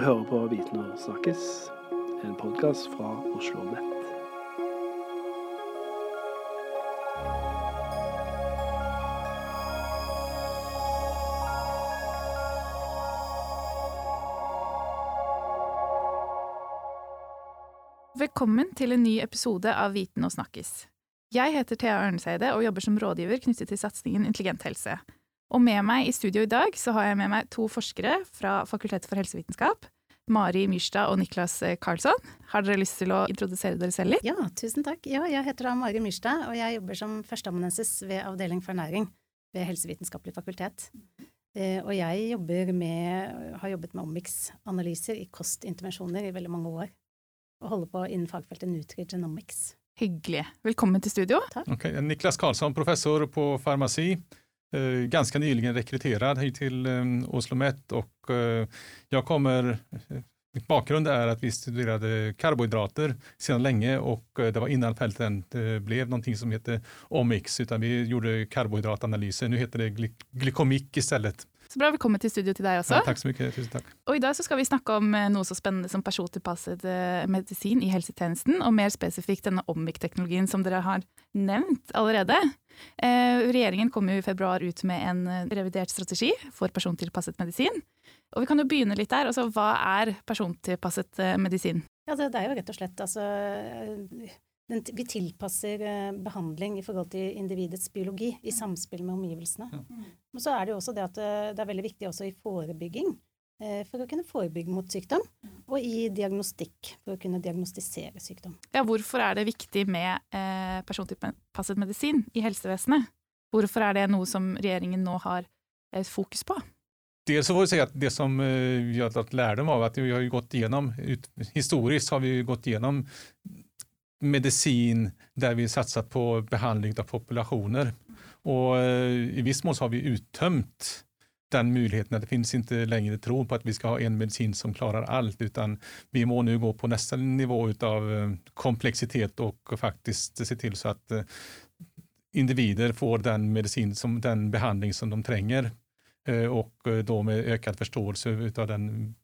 hører på Viten snakkes, en podkast fra Oslo Nett. Velkommen til en ny episode av Viten og snakkes. Jeg heter Thea Ørneseide og jobber som rådgiver knyttet til satsingen Intelligent helse. Og med meg i studio i dag så har jeg med meg to forskere fra Fakultetet for helsevitenskap. Mari Myrstad og Niklas Karlsson. Har dere lyst til å introdusere dere selv litt? Ja, tusen takk. Ja, jeg heter da Mari Myrstad, og jeg jobber som førsteamanuensis ved Avdeling for ernæring ved Helsevitenskapelig fakultet. Eh, og jeg jobber med, har jobbet med omics-analyser i kostintervensjoner i veldig mange år. Og holder på innen fagfeltet Nutrigenomics. Hyggelig. Velkommen til studio. Takk. Okay. Niklas Karlsson, professor på farmaci. Eh, ganska nyligen rekryterad hit till eh, Oslo Met och eh, jag kommer mitt bakgrund är att vi studerade karbohydrater sedan länge och det var innan fälten blev någonting som hette Omix, utan vi gjorde karbohydratanalyser. Nu heter det glykomik istället. Så bra, velkommen til studio til deg også. Ja, takk så mye, tusen takk. Og I dag så skal vi snakke om eh, noe så spennende som persontilpasset eh, medisin i helsetjenesten, og mer spesifikt denne Omik-teknologien som dere har nevnt allerede. Eh, regjeringen kom jo i februar ut med en eh, revidert strategi for persontilpasset medisin. Og vi kan jo begynne litt der. Altså, hva er persontilpasset medisin? Ja, det, det er jo rett og slett altså den, vi tilpasser eh, behandling i forhold til individets biologi i samspill med omgivelsene. Ja. Men så er det jo også det at eh, det er veldig viktig også i forebygging eh, for å kunne forebygge mot sykdom, og i diagnostikk for å kunne diagnostisere sykdom. Ja, hvorfor er det viktig med eh, persontilpasset medisin i helsevesenet? Hvorfor er det noe som regjeringen nå har fokus på? Dels så får vi säga att det som vi har tagit lärdom av att vi har gått igenom, historiskt har vi gått igenom medicin där vi satsat på behandling av populationer. Och eh, i viss mån har vi uttömt den möjligheten. Det finns inte längre tro på att vi ska ha en medicin som klarar allt, utan vi må nu gå på nästa nivå av eh, komplexitet och faktiskt se till så att eh, individer får den medicin, som, den behandling som de tränger och då med ökad förståelse av den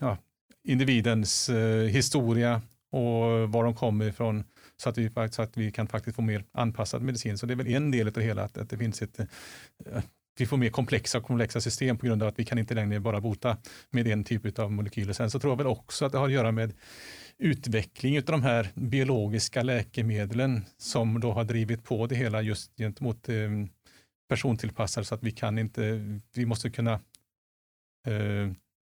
ja, individens historia, och var de kommer ifrån så att vi, så att vi kan faktiskt få mer anpassad medicin. Så det är väl en del av det hela, att, att det finns ett eh, vi får mer komplexa och komplexa system på grund av att vi kan inte längre bara bota med en typ av molekyler. Sen så tror jag väl också att det har att göra med utveckling av de här biologiska läkemedlen som då har drivit på det hela just gentemot eh, persontillpassade så att vi kan inte, vi måste kunna eh,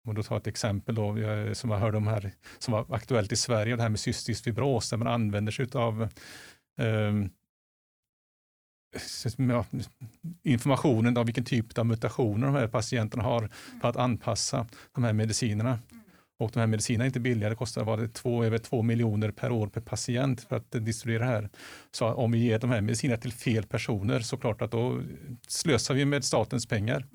om du tar ett exempel då, som jag hörde om här, som var aktuellt i Sverige, det här med cystisk fibros, där man använder sig av um, informationen om vilken typ av mutationer de här patienterna har för att anpassa de här medicinerna. Och de här medicinerna är inte billiga, det kostar var det två, över två miljoner per år per patient för att distribuera det här. Så om vi ger de här medicinerna till fel personer så klart att då slösar vi med statens pengar.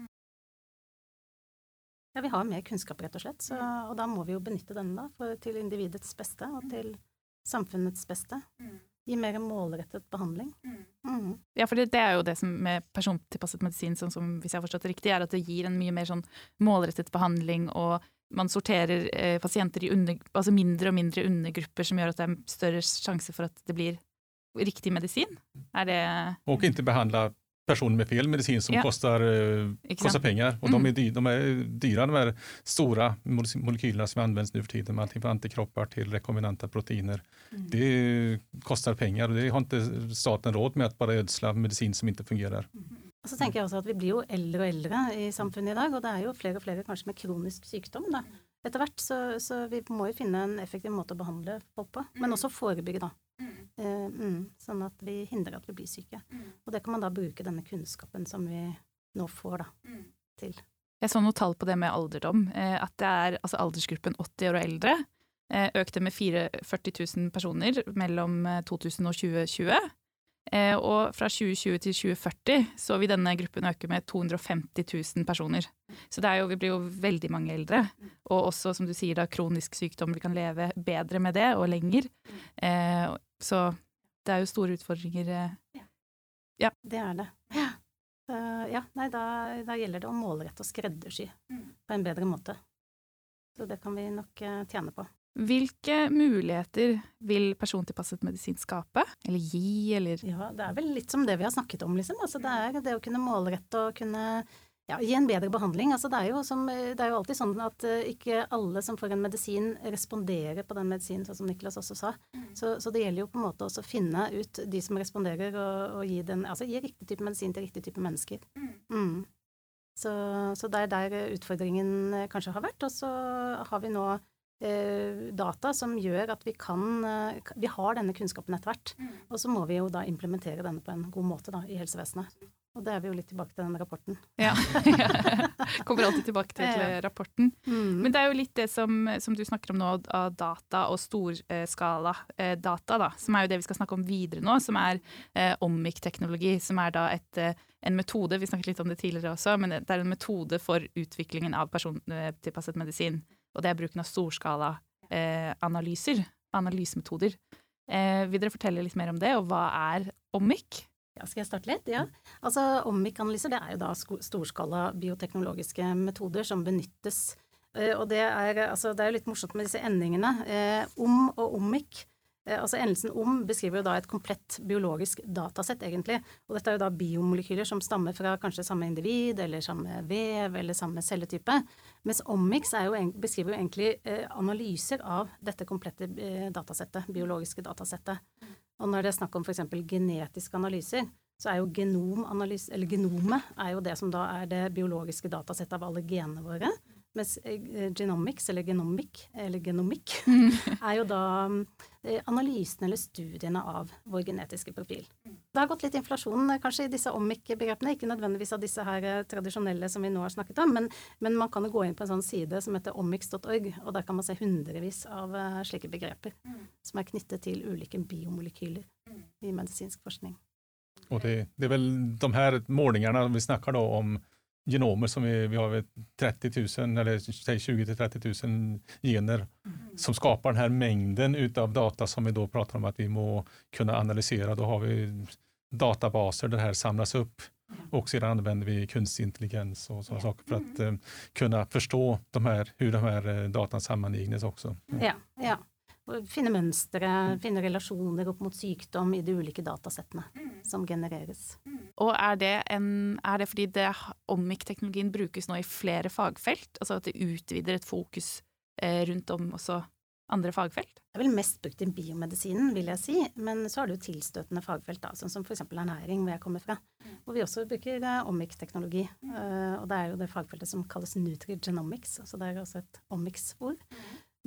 Ja, vi har mer kunnskap, rett og slett. Så, og da må vi jo benytte denne da, for, til individets beste og til samfunnets beste. Gi mer målrettet behandling. Mm. Ja, for det, det, er jo det som med persontilpasset medisin, sånn som hvis jeg har forstått det riktig, er at det gir en mye mer sånn målrettet behandling, og man sorterer eh, pasienter i under, altså mindre og mindre undergrupper, som gjør at det er større sjanse for at det blir riktig medisin? Er det Og ikke behandle personer med fel medicin som ja. kostar, eh, kostar pengar. Och mm. de, är dyra, de är dyra, de här stora molekylerna som används nu för tiden, allting från antikroppar till rekombinanta proteiner. Mm. Det kostar pengar och det har inte staten råd med att bara ödsla medicin som inte fungerar. Mm. Og så tenker jeg også at Vi blir jo eldre og eldre i samfunnet i dag, og det er jo flere og flere kanskje med kronisk sykdom. da. Etter hvert, så, så vi må jo finne en effektiv måte å behandle folk på, men også forebygge, da. Uh, mm, sånn at vi hindrer at vi blir syke. Mm. Og det kan man da bruke denne kunnskapen som vi nå får, da, mm. til. Jeg så noe tall på det med alderdom. Eh, at det er altså aldersgruppen 80 år og eldre eh, økte med 40 000 personer mellom 2000 og 2020. Eh, og fra 2020 til 2040 så vil denne gruppen øke med 250 000 personer. Så det er jo, vi blir jo veldig mange eldre. Og også, som du sier, da, kronisk sykdom. Vi kan leve bedre med det, og lenger. Eh, så det er jo store utfordringer. Eh. Ja. Det er det. Ja. Uh, ja, nei, da, da, gjelder det å målrette og skreddersy på en bedre måte. Så det kan vi nok tjene på. Hvilke muligheter vil persontilpasset medisin skape? Eller gi, eller Ja, det er vel litt som det vi har snakket om, liksom. Altså, det er det å kunne målrette og kunne ja, gi en bedre behandling. Altså, det, er jo som, det er jo alltid sånn at uh, ikke alle som får en medisin, responderer på den medisinen, sånn som Niklas også sa. Mm. Så, så, det gjelder jo på måte også å finne ut de som responderer, og, og gi, den, altså, gi riktig type medisin til riktig type mennesker. Mm. Mm. Så, så, det er der utfordringen eh, kanskje har vært. Og så har vi eh, data som gjør at vi kan eh, Vi har denne kunnskapen etter hvert. Mm. Og så må vi jo da implementere denne på en god måte da, i helsevesenet. Og det er vi jo litt tilbake til den rapporten. Ja. Kommer alltid tilbake til ja. rapporten. Mm. Men det er jo litt det som, som, du snakker om nå, av data og storskala eh, data, da, som er jo det vi skal snakke om videre nå, som er eh, OMIC-teknologi, som er da et, eh, en metode, vi snakket litt om det tidligere også, men det er en metode for utviklingen av persontilpasset medisin. Og det er bruken av storskala eh, analyser, analysemetoder. Eh, vil dere fortelle litt mer om det, og hva er OMIC? Ja, skal jeg starte litt? Ja. Altså, Omic-analyser det er jo da storskala bioteknologiske metoder som benyttes. Eh, og det er, altså, det er jo litt morsomt med disse endingene. Eh, om og omic. Eh, altså Endelsen om beskriver jo da et komplett biologisk datasett, egentlig. Og dette er jo da biomolekyler som stammer fra kanskje samme individ, eller samme vev, eller samme celletype. Mens omics jo, beskriver jo egentlig eh, analyser av dette komplette eh, datasettet, biologiske datasettet. Og når det er snakk om f.eks. genetiske analyser, så er jo genomanalyse, eller genomet er jo det som da er det biologiske datasettet av alle genene våre. Mens genomics, eller genomic, eller genomikk, mm. er jo da eh, analysene eller studiene av vår genetiske profil. Det har gått litt inflasjon eh, kanskje i disse omic-begrepene, ikke nødvendigvis av disse her tradisjonelle som vi nå har snakket om, men, men man kan gå inn på en sånn side som heter omics.org, og der kan man se hundrevis av slike begreper som er knyttet til ulike biomolekyler i medisinsk forskning. Og det, det er vel de her målingene vi snakker da om genomer som vi, vi har 30 000 eller 20 30 000 gener mm. Som skapar den här mängden utav data som vi då pratar om att vi må kunna analysera. Då har vi databaser där det här samlas upp och sedan använder vi kunstig intelligens och sådana saker för att uh, kunna förstå de här, hur de här uh, datan sammanlignes också. Mm. Ja, ja. finne mønstre, finne relasjoner opp mot sykdom i de ulike datasettene mm. som genereres. Mm. Og er det, en, er det fordi det, Omic-teknologien brukes nå i flere fagfelt? Altså at det utvider et fokus eh, Eh, rundt om også andre fagfelt? Det er vel mest brukt i biomedisinen, vil jeg si, men så har du tilstøtende fagfelt, da, sånn som f.eks. ernæring, hvor jeg kommer fra, hvor vi også bruker eh, omics-teknologi. Uh, eh, og det er jo det fagfeltet som kalles nutrigenomics, så det er også et omics-ord.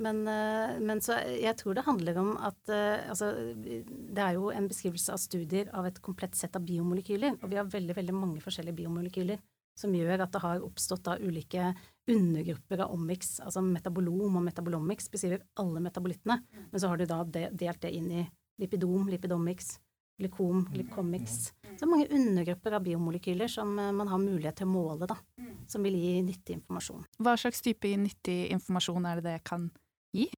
Men, men, så jeg tror det handler om at altså, det er jo en beskrivelse av studier av et komplett sett av biomolekyler. Og vi har veldig, veldig mange forskjellige biomolekyler som gjør at det har oppstått da ulike undergrupper av omics. Altså metabolom og metabolomics beskriver alle metabolittene. Men så har du da delt det inn i lipidom, lipidomics, glykom, glykomics. Så mange undergrupper av biomolekyler som eh, man har mulighet til å måle, da. Som vil gi nyttig informasjon. Hva slags type nyttig informasjon er det det kan gi?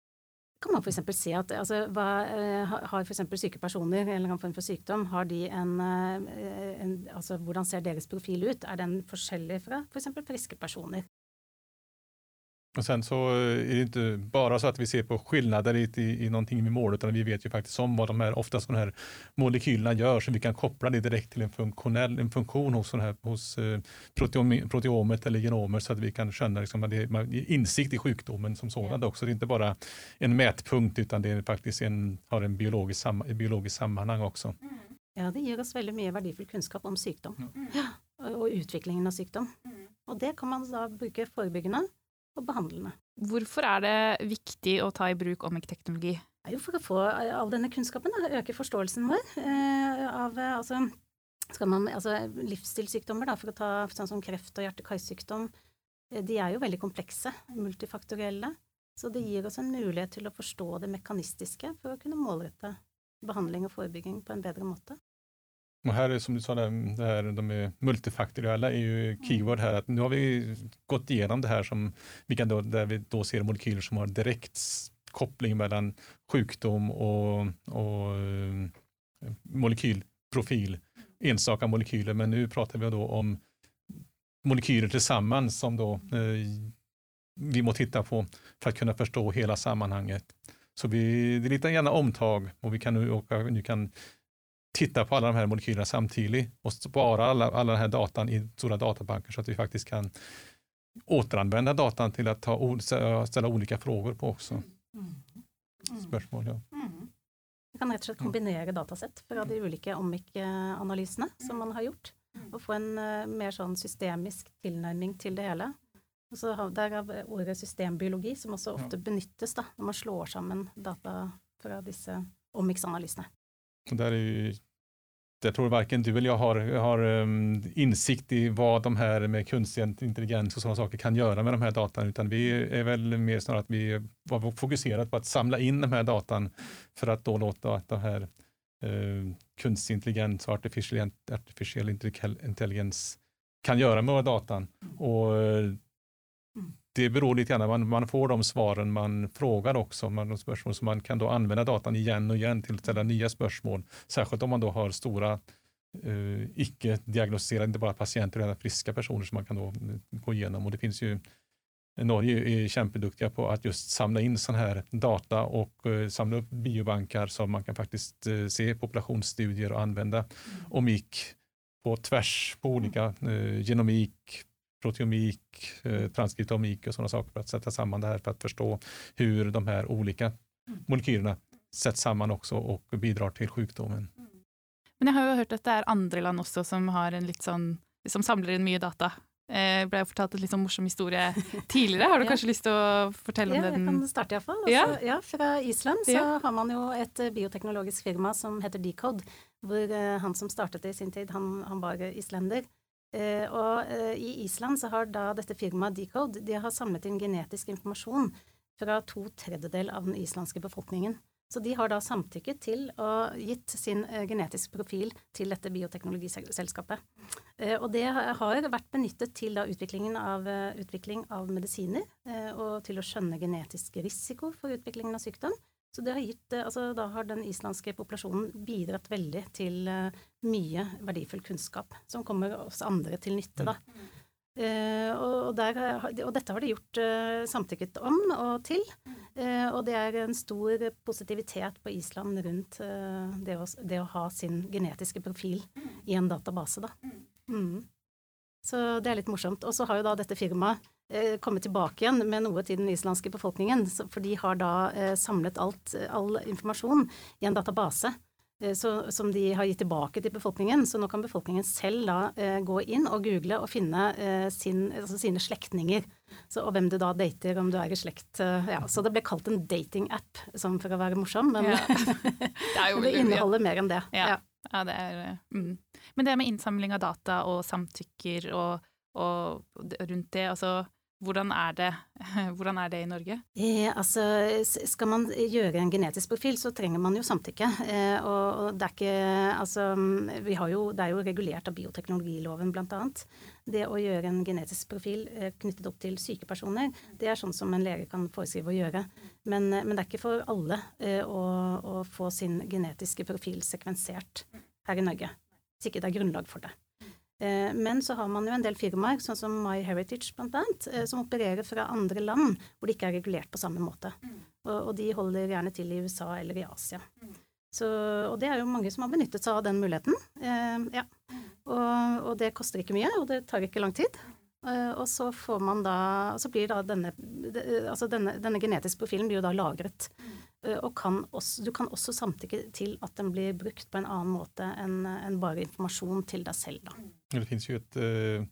Kan man f.eks. se at altså, hva, uh, har f.eks. syke personer en eller annen form for sykdom, har de en, uh, en, altså, Hvordan ser deres profil ut? Er den forskjellig fra f.eks. For friske personer? Och sen så är det inte bara så att vi ser på skillnader i, i, i någonting vi målar, utan vi vet ju faktiskt om vad de här, oftast de här molekylerna gör, så vi kan koppla det direkt till en, funktionell, en funktion hos, här, hos eh, proteom, proteomet eller genomer, så att vi kan känna liksom, att det är insikt i sjukdomen som sådan också. Det är inte bara en mätpunkt, utan det är faktiskt en, har en biologisk, sam, biologisk sammanhang också. Mm. Ja, det ger oss väldigt mye verdifull kunnskap om sykdom, mm. ja, og utviklingen av sykdom. Mm. Og det kan man da bruke forebyggende og behandlende. Hvorfor er det viktig å ta i bruk omic-teknologi? Jo, for å få all denne kunnskapen, da, øke forståelsen vår eh, av eh, altså, man, altså, livsstilssykdommer, da, for å ta sånn som kreft og hjerte-karsykdom, eh, de er jo veldig komplekse, multifaktorielle. Så det gir oss en mulighet til å forstå det mekanistiske for å kunne målrette behandling og forebygging på en bedre måte. Och här är som du sa, det här, de är multifaktoriella är ju keyword här. Att nu har vi gått igenom det här som vi kan då, där vi då ser molekyler som har direkt koppling mellan sjukdom och, och eh, molekylprofil, enstaka molekyler. Men nu pratar vi då om molekyler tillsammans som då eh, vi måste titta på för att kunna förstå hela sammanhanget. Så vi, det är lite gärna omtag och vi kan nu, och nu kan titta på alla de här molekylerna samtidigt och spara alla, alla den här datan i stora databanker så att vi faktiskt kan återanvända datan till att ta, ställa olika frågor på också. Mm. Mm. Spörsmål, ja. Mm. Vi kan rett og slett kombinere datasett fra de ulike OMIC-analysene som man har gjort, og få en uh, mer sånn systemisk tilnærming til det hele. Så Derav ordet systembiologi, som også ofte benyttes da, når man slår sammen data fra disse och där är ju, jag tror varken du eller jag har, har um, insikt i vad de här med kunstig intelligens och sådana saker kan göra med de här datan, utan vi är väl mer snarare att vi var fokuserat på att samla in de här datan för att då låta att de här ehm, uh, kunstig intelligens och artificiell, artificiell intelligens kan göra med våra datan. Och uh, det beror lite grann, man, man får de svaren man frågar också, man, de spörsmål som man kan då använda datan igen och igen till att ställa nya spörsmål. Särskilt om man då har stora uh, icke diagnostiserade, inte bara patienter, utan friska personer som man kan då uh, gå igenom. Och det finns ju Norge är kämpeduktiga på att just samla in sån här data och uh, samla upp biobankar så man kan faktiskt uh, se populationsstudier och använda mm. omik på tvärs på olika uh, genomik, proteomik, eh, transkriptomik och sådana saker för att sätta samman det här för att förstå hur de här olika molekylerna sätts samman också och bidrar till sjukdomen. Men jag har ju hört att det är andra land också som har en lite sån, som samlar in mycket data. Eh, ble fortalt en litt sånn morsom historie tidligere. Har du ja. kanskje lyst til å fortelle om ja, den? Jeg kan starte iallfall. Altså, ja. ja, fra Island så ja. har man jo et eh, bioteknologisk firma som heter Decode. Hvor uh, han som startet det i sin tid, han, han var islender. Eh, og eh, i Island så har da dette firmaet Decode de har samlet inn genetisk informasjon fra to tredjedel av den islandske befolkningen. Så de har da samtykket til og gitt sin uh, genetisk profil til dette bioteknologiselskapet. Eh, og det har vært benyttet til da utviklingen av, uh, utvikling av medisiner, og til å skjønne genetisk risiko for utviklingen av sykdom. Så det har gitt, eh, altså, da har den islandske populasjonen bidratt veldig til uh, mye verdifull kunnskap, som kommer oss andre til nytte. da. Uh, og, der, og, dette har de gjort uh, samtykket om og til. Uh, og det er en stor positivitet på Island rundt det å, det, å, ha sin genetiske profil i en database. Da. Mm. Så det er litt morsomt. Og så har jo da dette firmaet Eh, komme tilbake igjen med noe til den islandske befolkningen. For de har da eh, samlet alt, all informasjon i en database. Eh, så, som de har gitt tilbake til befolkningen. Så nå kan befolkningen selv da eh, gå inn og google og finne eh, sin, altså sine slektninger. Så, og hvem du da dater, om du er i slekt ja, Så det ble kalt en dating-app, sånn for å være morsom, men ja. det, det, inneholder mer enn det. Ja, ja det er mm. Men det med innsamling av data og samtykker og, og rundt det, altså hvordan er, det, hvordan er det i Norge? Eh, altså, skal man gjøre en genetisk profil, så trenger man jo samtykke. Eh, og, det er ikke Altså, vi har jo Det er jo regulert av bioteknologiloven, blant annet. Det å gjøre en genetisk profil eh, knyttet opp til syke personer, det er sånn som en lege kan foreskrive å gjøre. Men, eh, men det er ikke for alle eh, å, å, få sin genetiske profil sekvensert her i Norge. Hvis ikke det er grunnlag for det. Eh, men så har man jo en del firmaer, sånn som MyHeritage bl.a., eh, som opererer fra andre land hvor det ikke er regulert på samme måte. Mm. Og, de holder gjerne til i USA eller i Asia. Mm. Så, og det er jo mange som har benyttet seg av den muligheten. Eh, ja. og, og, det koster ikke mye, og det tar ikke lang tid. Eh, og så får man da Så blir da denne Altså denne, denne genetiske profilen blir jo da lagret. Eh, og kan også, du kan også samtykke til at den blir brukt på en annen måte enn en bare informasjon til deg selv. Da. Det finns ju ett uh,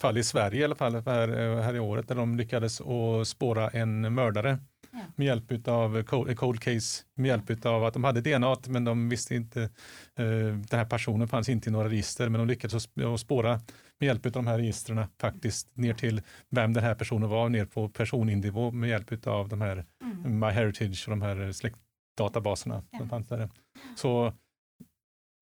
fall i Sverige i alla fall här, här i året där de lyckades att spåra en mördare ja. med hjälp av cold, cold case, med hjälp av att de hade DNA men de visste inte, uh, den här personen fanns inte i några register men de lyckades spåra med hjälp av de här registren faktiskt ner till vem den här personen var, ner på personnivå med hjälp av de här mm. MyHeritage och de här släktdatabaserna ja. som fanns där. Så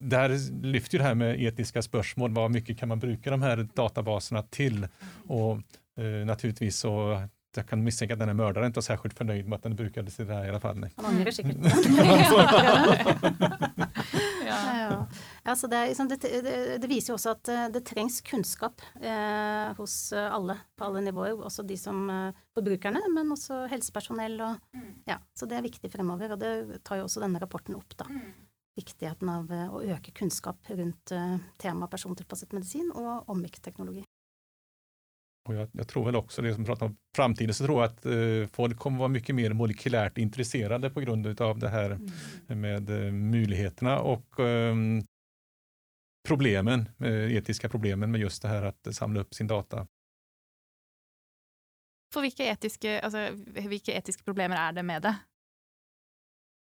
där lyfter det här med etiska spörsmål, vad mycket kan man bruka de här databaserna till? Mm. Och eh, naturligtvis så jag kan misstänka att den här mördaren inte var särskilt förnöjd med att den brukade sig där i alla fall. Han ångrar säkert. ja. Ja, det, er, liksom, det, det, det, viser jo også at eh, det trengs kunnskap eh, hos alle på alle nivåer. Også de som eh, forbrukerne, men også helsepersonell. Og, mm. ja, så det er viktig fremover. Og det tar jo også denne rapporten opp. da. Mm. Viktigheten av eh, å øke kunnskap rundt uh, temaet persontilpasset medisin og omikteknologi. Och jag, jag, tror väl också, det som pratar om framtiden, så tror jag att eh, folk kommer vara mycket mer molekylärt intresserade på grund av det här mm. med eh, möjligheterna och eh, problemen, etiska problemen med just det här att samla upp sin data. För vilka etiska, alltså, vilka etiska problem är det med det?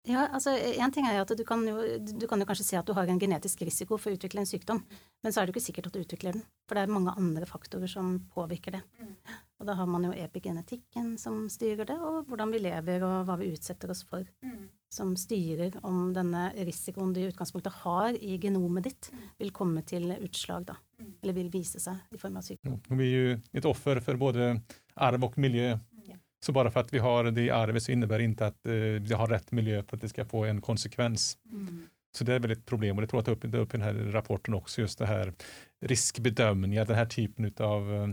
Ja, altså En ting er at du kan, jo, du kan jo kanskje se at du har en genetisk risiko for å utvikle en sykdom, men så er det ikke sikkert at du utvikler den. For det er mange andre faktorer som påvirker det. Mm. Og da har man jo epigenetikken som styrer det, og hvordan vi lever og hva vi utsetter oss for. Mm. Som styrer om denne risikoen du i utgangspunktet har i genomet ditt, mm. vil komme til utslag, da. Eller vil vise seg i form av sykdom. Vi er jo et offer for både arv og miljø så bara för att vi har det i arvet så innebär det inte att eh, vi har rätt miljö för att det ska få en konsekvens. Mm. Så det är väl ett problem och det tror jag tar upp, upp i den här rapporten också, just det här riskbedömningar, den här typen av eh,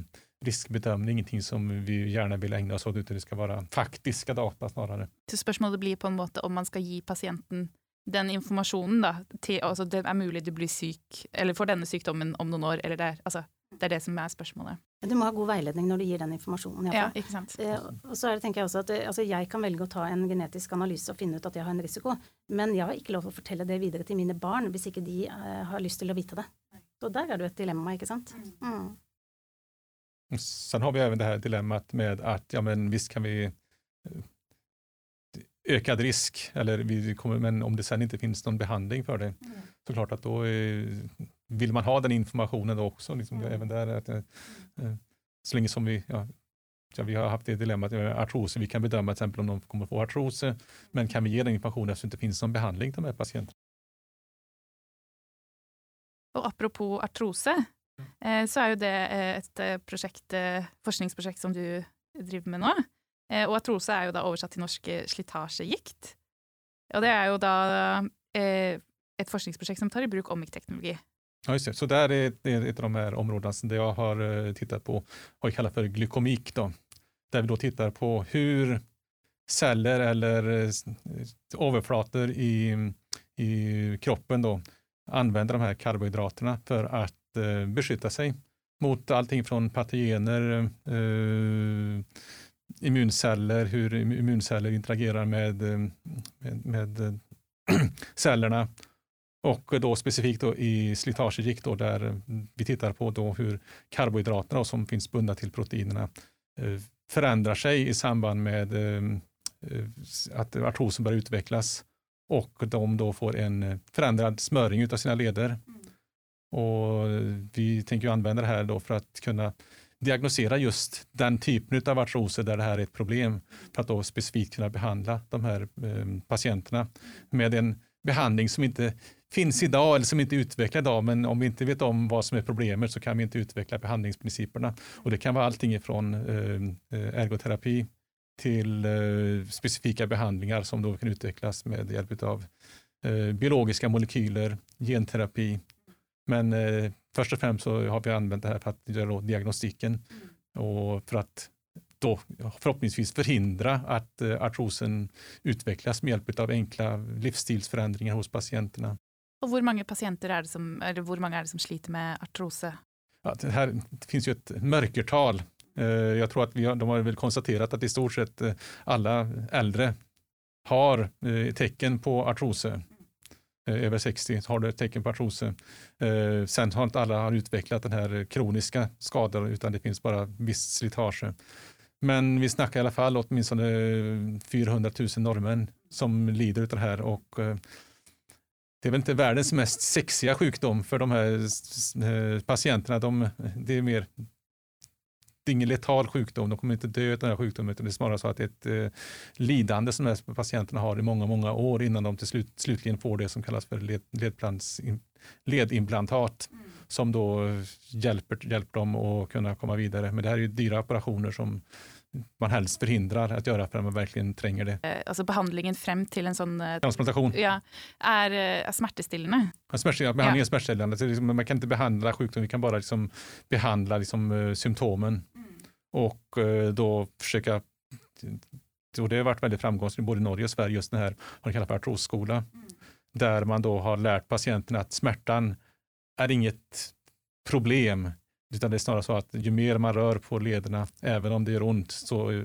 riskbedömning, ingenting som vi gärna vill ägna oss åt, utan det ska vara faktiska data snarare. Så spørsmålet blir på en måte om man ska ge patienten den informasjonen, da, til, altså det er mulig du blir syk, eller får denne sykdommen om noen år, eller det er, altså, det er det som er spørsmålet. Du må ha god veiledning når du gir den informasjonen. Ja, ikke sant. Eh, og så det, tenker Jeg også at eh, altså jeg kan velge å ta en genetisk analyse og finne ut at jeg har en risiko, men jeg har ikke lov å fortelle det videre til mine barn hvis ikke de uh, har lyst til å vite det. Så der er det jo et dilemma, ikke sant. Mm. mm. Sen har vi även det här dilemmat med att ja, men visst kan vi ökad risk, eller vi kommer, men om det sen inte finns någon behandling för det, mm. så klart att då är, vill man ha den informationen då också. Liksom, mm. även där, att, äh, så länge som vi, ja, ja, vi har haft det dilemmat med artros, vi kan bedöma till exempel om de kommer få artros, men kan vi ge den informationen eftersom det inte finns någon behandling till de här patienterna? Och apropå artrose, eh, så är ju det ett projekt, forskningsprojekt som du driver med nu. Och artrose är ju då översatt till norska Slitagegikt. Och det är ju då ett forskningsprojekt som tar i bruk omikteknologi. Ja, just det. Så där är ett av de här områdena som jag har eh, tittat på, har kallat för glykomik. Då, där vi då tittar på hur celler eller eh, överflator eh, i, i kroppen då använder de här karbohydraterna för att eh, sig mot allting från patogener, eh, immunceller, hur immunceller interagerar med, med, med cellerna och då specifikt då i slitagegikt då där vi tittar på då hur karbohydraterna som finns bundna till proteinerna eh, förändrar sig i samband med eh, att artrosen börjar utvecklas och de då får en förändrad smöring av sina leder. Mm. Och vi tänker använda det här då för att kunna diagnosera just den typen av artroser där det här är ett problem för att då specifikt kunna behandla de här eh, patienterna med en behandling som inte finns idag eller som inte är utvecklade idag. Men om vi inte vet om vad som är problemet så kan vi inte utveckla behandlingsprinciperna. Och det kan vara allting ifrån eh, eh ergoterapi till eh, specifika behandlingar som då kan utvecklas med hjälp av eh, biologiska molekyler, genterapi. Men eh, först och främst så har vi använt det här för att göra diagnostiken och för att då förhoppningsvis förhindra att eh, artrosen utvecklas med hjälp av enkla livsstilsförändringar hos patienterna. Och hur många patienter är det som, eller hur många är det som sliter med artrose? Ja, det, här, det finns ju ett mörkertal. Eh, jag tror att vi har, de har väl konstaterat att i stort sett eh, alla äldre har eh, tecken på artrose. Över 60 har det tecken på artrose. Sen har inte alla utvecklat den här kroniska skadan utan det finns bara visst slitage. Men vi snackar i alla fall åtminstone 400 000 norrmän som lider av det här och det är väl inte världens mest sexiga sjukdom för de här eh, patienterna. De, det är mer det är ingen letal sjukdom, de kommer inte dö av den här sjukdomen, utan det är snarare så att det är ett eh, lidande som de här patienterna har i många, många år innan de till slut, slutligen får det som kallas för led, ledplans, ledimplantat mm. som då hjälper, hjälper dem att kunna komma vidare. Men det här är ju dyra operationer som man helst förhindrar att göra för att man verkligen tränger det. Eh, alltså behandlingen frem til en sånn eh, Transplantation. ja, er, eh, smertestillende. Ja, Smärtstillande, behandling är smärtstillande. Så liksom, man kan inte behandla sjukdom, vi kan bara liksom behandla liksom, symptomen och eh, då försöka och det har varit väldigt framgångsrikt både i Norge och Sverige, just den här vad de kallar för artrosskola, där man då har lärt patienten att smärtan är inget problem, utan det är snarare så att ju mer man rör på lederna, även om det gör ont, så eh,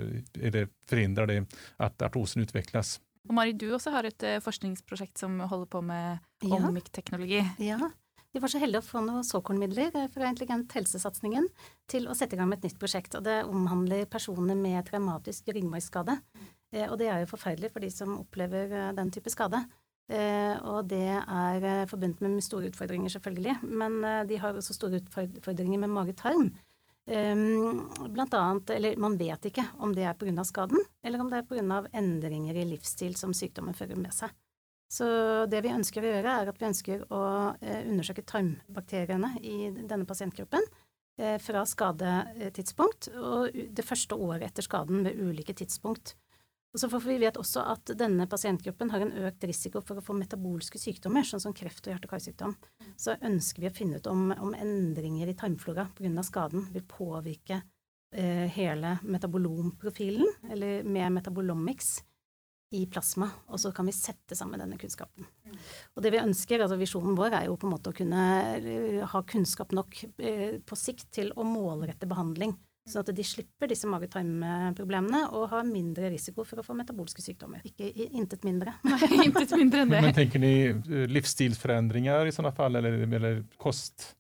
är det, förhindrar det att artrosen utvecklas. Og Mari, du også har et eh, forskningsprosjekt som holder på med Ja. omic-teknologi. Ja, vi var så heldige å få noen såkornmidler fra Intelligent helsesatsingen til å sette i gang med et nytt prosjekt. og Det omhandler personer med traumatisk ryggmargskade. Eh, Og det er jo forferdelig for de som opplever eh, den type skade. Eh, Og det er eh, forbundet med store utfordringer, selvfølgelig. Men eh, de har også store utfordringer med mage-tarm. Ehm, blant annet, eller man vet ikke om det er pga. skaden, eller om det er pga. endringer i livsstil som sykdommen fører med seg. Så det vi ønsker å gjøre, er at vi ønsker å eh, undersøke tarmbakteriene i denne pasientgruppen eh, fra skadetidspunkt og det første året etter skaden ved ulike tidspunkt. Och så får vi vet också att denna patientgruppen har en ökad risk för att få metaboliska sjukdomar, sånn som kreft hjärt och karlsjukdom. Så önskar vi att finna ut om, om ändringar i tarmflora av skadan vill påverka eh, hela metabolomprofilen, eller med metabolomics, i plasma, Och så kan vi sette sammen denne kunnskapen. Och det vi önskar, alltså visionen vår, är ju på en måte att kunna eh, ha kunskap nog eh, på sikt till att målrätta behandling, sånn at de slipper disse mage-tarm-problemene og har mindre risiko for å få metabolske sykdommer. Ikke intet mindre. Intet mindre enn det. Men tänker ni eh, livsstilsförändringar i sådana fall eller, eller kost?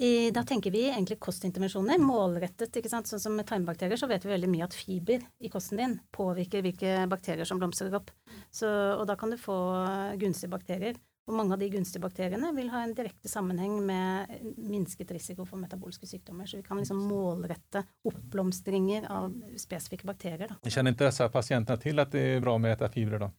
I, da tenker vi egentlig kostintervensjoner, målrettet. ikke sant? Sånn som med tarmbakterier så vet vi veldig mye at fiber i kosten din påvirker hvilke bakterier som blomstrer opp. Så, og da kan du få gunstige bakterier. Og mange av de gunstige bakteriene vil ha en direkte sammenheng med minsket risiko for metabolske sykdommer. Så vi kan liksom målrette oppblomstringer av spesifikke bakterier. Da. Känner inte dessa patienterna till att det är bra med att äta fibrer då?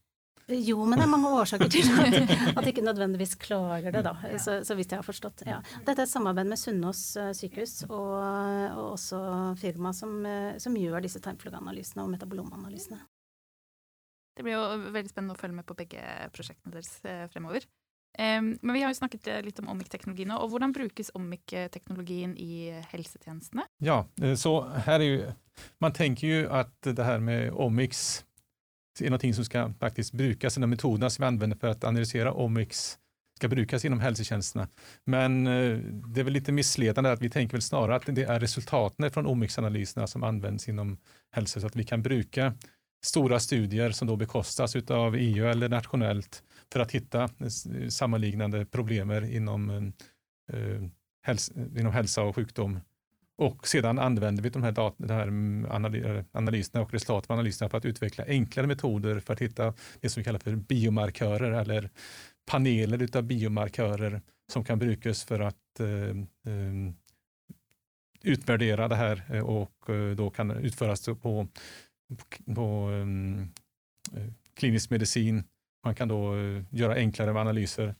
Jo, men det er mange årsaker til at, at de ikke nødvendigvis klarer det, da. Så, så vidt jeg har forstått. Ja. Dette er et samarbeid med Sunnaas eh, sykehus og, og også firma som, eh, som gjør disse tarmfloraanalysene og metabolomanalysene. Det blir jo veldig spennende å følge med på begge prosjektene deres eh, fremover. Ehm, men vi har jo snakket eh, lite litt om omic-teknologi nå, og hvordan brukes omic-teknologien i eh, helsetjenestene? Ja, eh, så här är ju, man tänker ju att det här med omics är någonting som ska faktiskt brukas, de metoderna som vi använder för att analysera omics ska brukas inom hälsotjänsterna. Men det är väl lite missledande att vi tänker väl snarare att det är resultaten från omics-analyserna som används inom hälsa så att vi kan bruka stora studier som då bekostas av EU eller nationellt för att hitta eh, eh, sammanliggande problemer inom, eh, eh hälsa, inom hälsa och sjukdom. Och sedan använder vi de här, dat- de här mm, analyserna och resultaten av analyserna för att utveckla enklare metoder för att hitta det som vi kallar för biomarkörer eller paneler utav biomarkörer som kan brukas för att eh, eh, utvärdera det här och eh, då kan utföras på, på um, eh, klinisk medicin. Man kan då eh, göra enklare analyser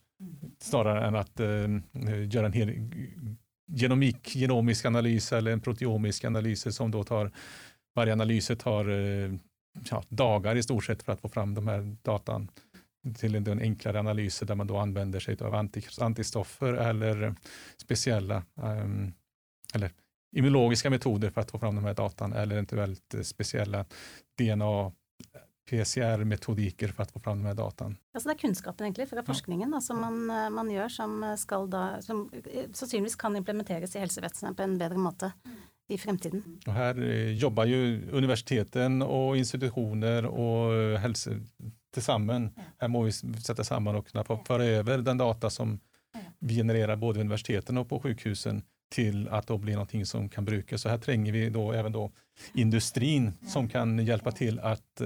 snarare än att eh, göra en hel genomik, genomisk analys eller en proteomisk analys som då tar, varje analys tar eh, ja, dagar i stort sett för att få fram de här datan till en, en enklare analys där man då använder sig av anti, antistoffer eller speciella ehm, eller immunologiska metoder för att få fram de här datan eller eventuellt speciella DNA PCR-metodiker för att få fram de här datan. Altså det er kunnskapen egentlig fra forskningen da, som man, eh, man gjør, som skal da som eh, sannsynligvis kan implementeres i helsevesenet på en bedre måte i fremtiden. Och här eh, jobbar ju universiteten och institutioner och eh, hälso tillsammans. Här må vi sätta samman och kunna föra över den data som vi genererar både vid universiteten och på sjukhusen till att då bli någonting som kan brukas. Så här tränger vi då även då industrin som kan hjälpa till att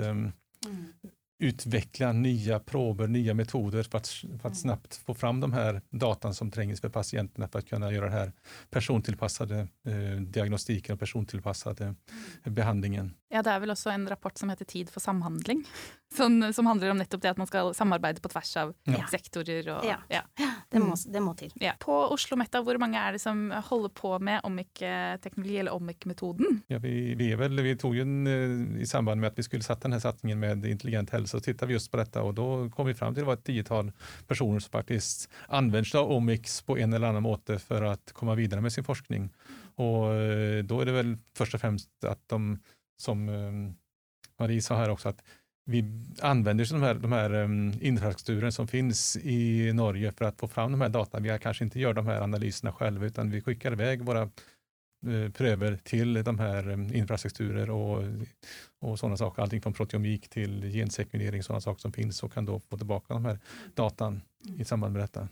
utveckla nya prover, nya metoder för att, för att snabbt få fram de här datan som trängs för patienterna för att kunna göra den här persontillpassade eh, diagnostiken och persontillpassade behandlingen. Ja, det er vel også en rapport som heter Tid for samhandling. Sånn, som handler om nettopp det at man skal samarbeide på tvers av Ja. sektorer. Og, Ja. ja. Det må, Mm. det må til. Ja. På Oslo Meta, hvor mange er det som holder på med OMIC-teknologi, eller OMIC-metoden? Ja, vi, vi, är väl, vi tog ju en, eh, i samband med att vi skulle sätta den här satsningen med intelligent hälsa, så tittade vi just på detta och då kom vi fram till att det var ett tiotal personer som faktiskt använder sig av Omics på en eller annan måte för att komma vidare med sin forskning. Och eh, då är det väl först och främst att de, som ehm, Marie sa här också, att vi använder oss av de här, de här um, infrastrukturen som finns i Norge för att få fram de här data. Vi kanske inte gör de här analyserna själva utan vi skickar iväg våra eh, pröver till de här um, infrastrukturer och, och sådana saker. Allting från proteomik till gensekvenering, sådana saker som finns och kan då få tillbaka de här datan i samband med detta.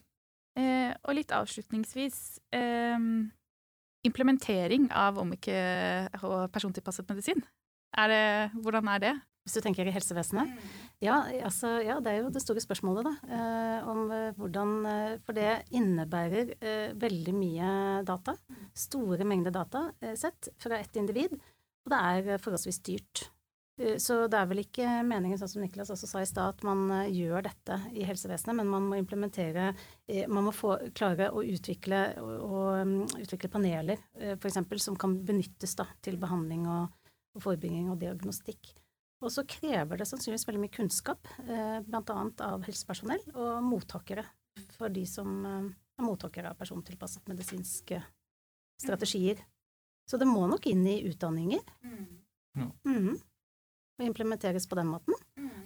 Eh, och lite avslutningsvis eh, Implementering av OMIC og persontilpasset medisin. Er det, hvordan er det? Hvis du tenker i helsevesenet? Ja, altså, ja, det er jo det store spørsmålet, da. Eh, om eh, hvordan eh, For det innebærer eh, veldig mye data. Store mengder data eh, sett fra ett individ. Og det er eh, forholdsvis dyrt. Eh, Så det er vel ikke meningen, sånn som Niklas også sa i stad, at man eh, gjør dette i helsevesenet, men man må implementere eh, Man må få, klare å utvikle, og, og, um, utvikle paneler, for eksempel, som kan benyttes da, til behandling og, og forebygging og diagnostikk. Og så krever det sannsynligvis veldig mye kunnskap, bl.a. av helsepersonell og mottakere, for de som er mottakere av persontilpasset medisinske strategier. Så det må nok inn i utdanninger. Ja. Mhm. Og implementeres på den måten.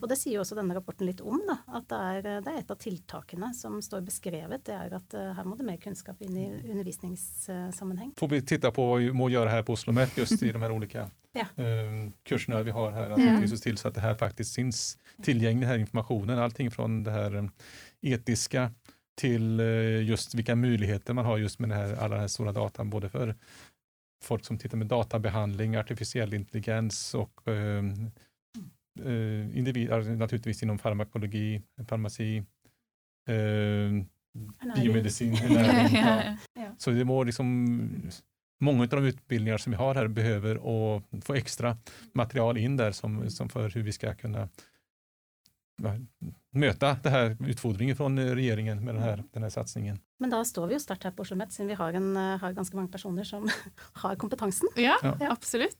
Og det sier jo også denne rapporten litt om, da, at det er, det er et av tiltakene som står beskrevet. Det er at eh, her må det mer kunnskap inn i undervisningssammenheng. Får vi titta på vad vi må göra här på Oslomet just i de här olika Ja. eh, kurserna vi har här. Att Mm. vi ser till så att det här faktiskt finns tillgänglig den här informationen. Allting från det här eh, etiska till eh, just vilka möjligheter man har just med det här, alla den här stora datan, både för folk som tittar med databehandling, artificiell intelligens och eh, eh, individ, alltså naturligtvis inom farmakologi, farmaci, eh, biomedicin. näring, ja. Ja. Så det må liksom, många av de utbildningar som vi har här behöver och få extra material in där som, som för hur vi ska kunna möta det här utfordringen från regeringen med den här, den här satsningen. Men da står vi jo sterkt her på Oslo Met, siden vi har, en, eh, har ganske mange personer som har kompetansen. Ja, Ja. absolutt.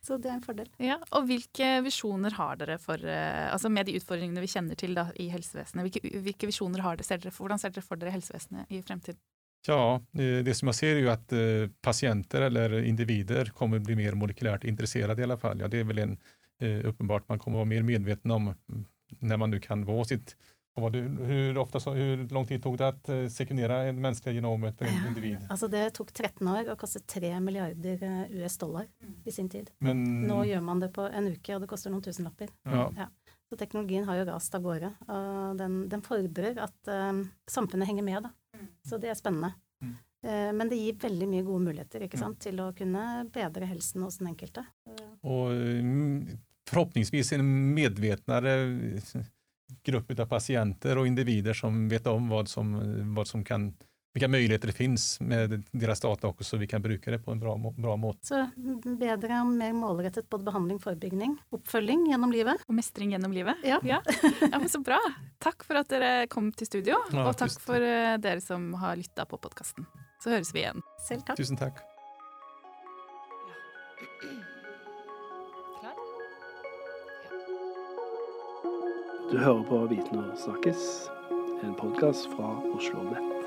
Så det er en fordel. Ja, og hvilke visjoner har dere for eh, Altså med de utfordringene vi kjenner til da, i helsevesenet, hvilke, hvilke visjoner har dere, ser dere for, hvordan ser dere for dere helsevesenet i fremtiden? Ja, eh, det som jag ser är ju att patienter eller individer kommer bli mer molekylärt intresserade i alla fall. Ja, det är väl en uppenbart, man kommer vara mer medveten om mm, när man nu kan vara sitt det, hur, ofta, så- hur lång tid tog det att eh, sekvenera en mänskliga genomet för en individ? Altså det tok 13 år og kostet 3 milliarder eh, US dollar i sin tid. Men, Nå gjør man det på en uke, og det koster noen tusenlapper. ja, Så teknologien har jo rast av gårde, den, den fordrer at eh, samfunnet henger med, da. Så det er spennende. Mm. Eh, men det gir veldig mye gode muligheter ikke Ja. sant, til å kunne bedre helsen hos den enkelte. och mm, förhoppningsvis en medvetnare grupp av patienter och individer som vet om vad som, vad som kan, vilka möjligheter det finns med deras data också så vi kan bruka det på en bra, må- bra måte. Så bedre og mer målrettet både behandling, forebygging, oppfølging gjennom livet. Og mestring gjennom livet? Ja. Ja. ja, men Så bra. Takk for at dere kom til studio, Ja, takk. for eh, dere som har lytta på podkasten. Så høres vi igjen. Selv takk. Tusen tack. Du hører på Viten og snakkes, en podkast fra Oslo Nett.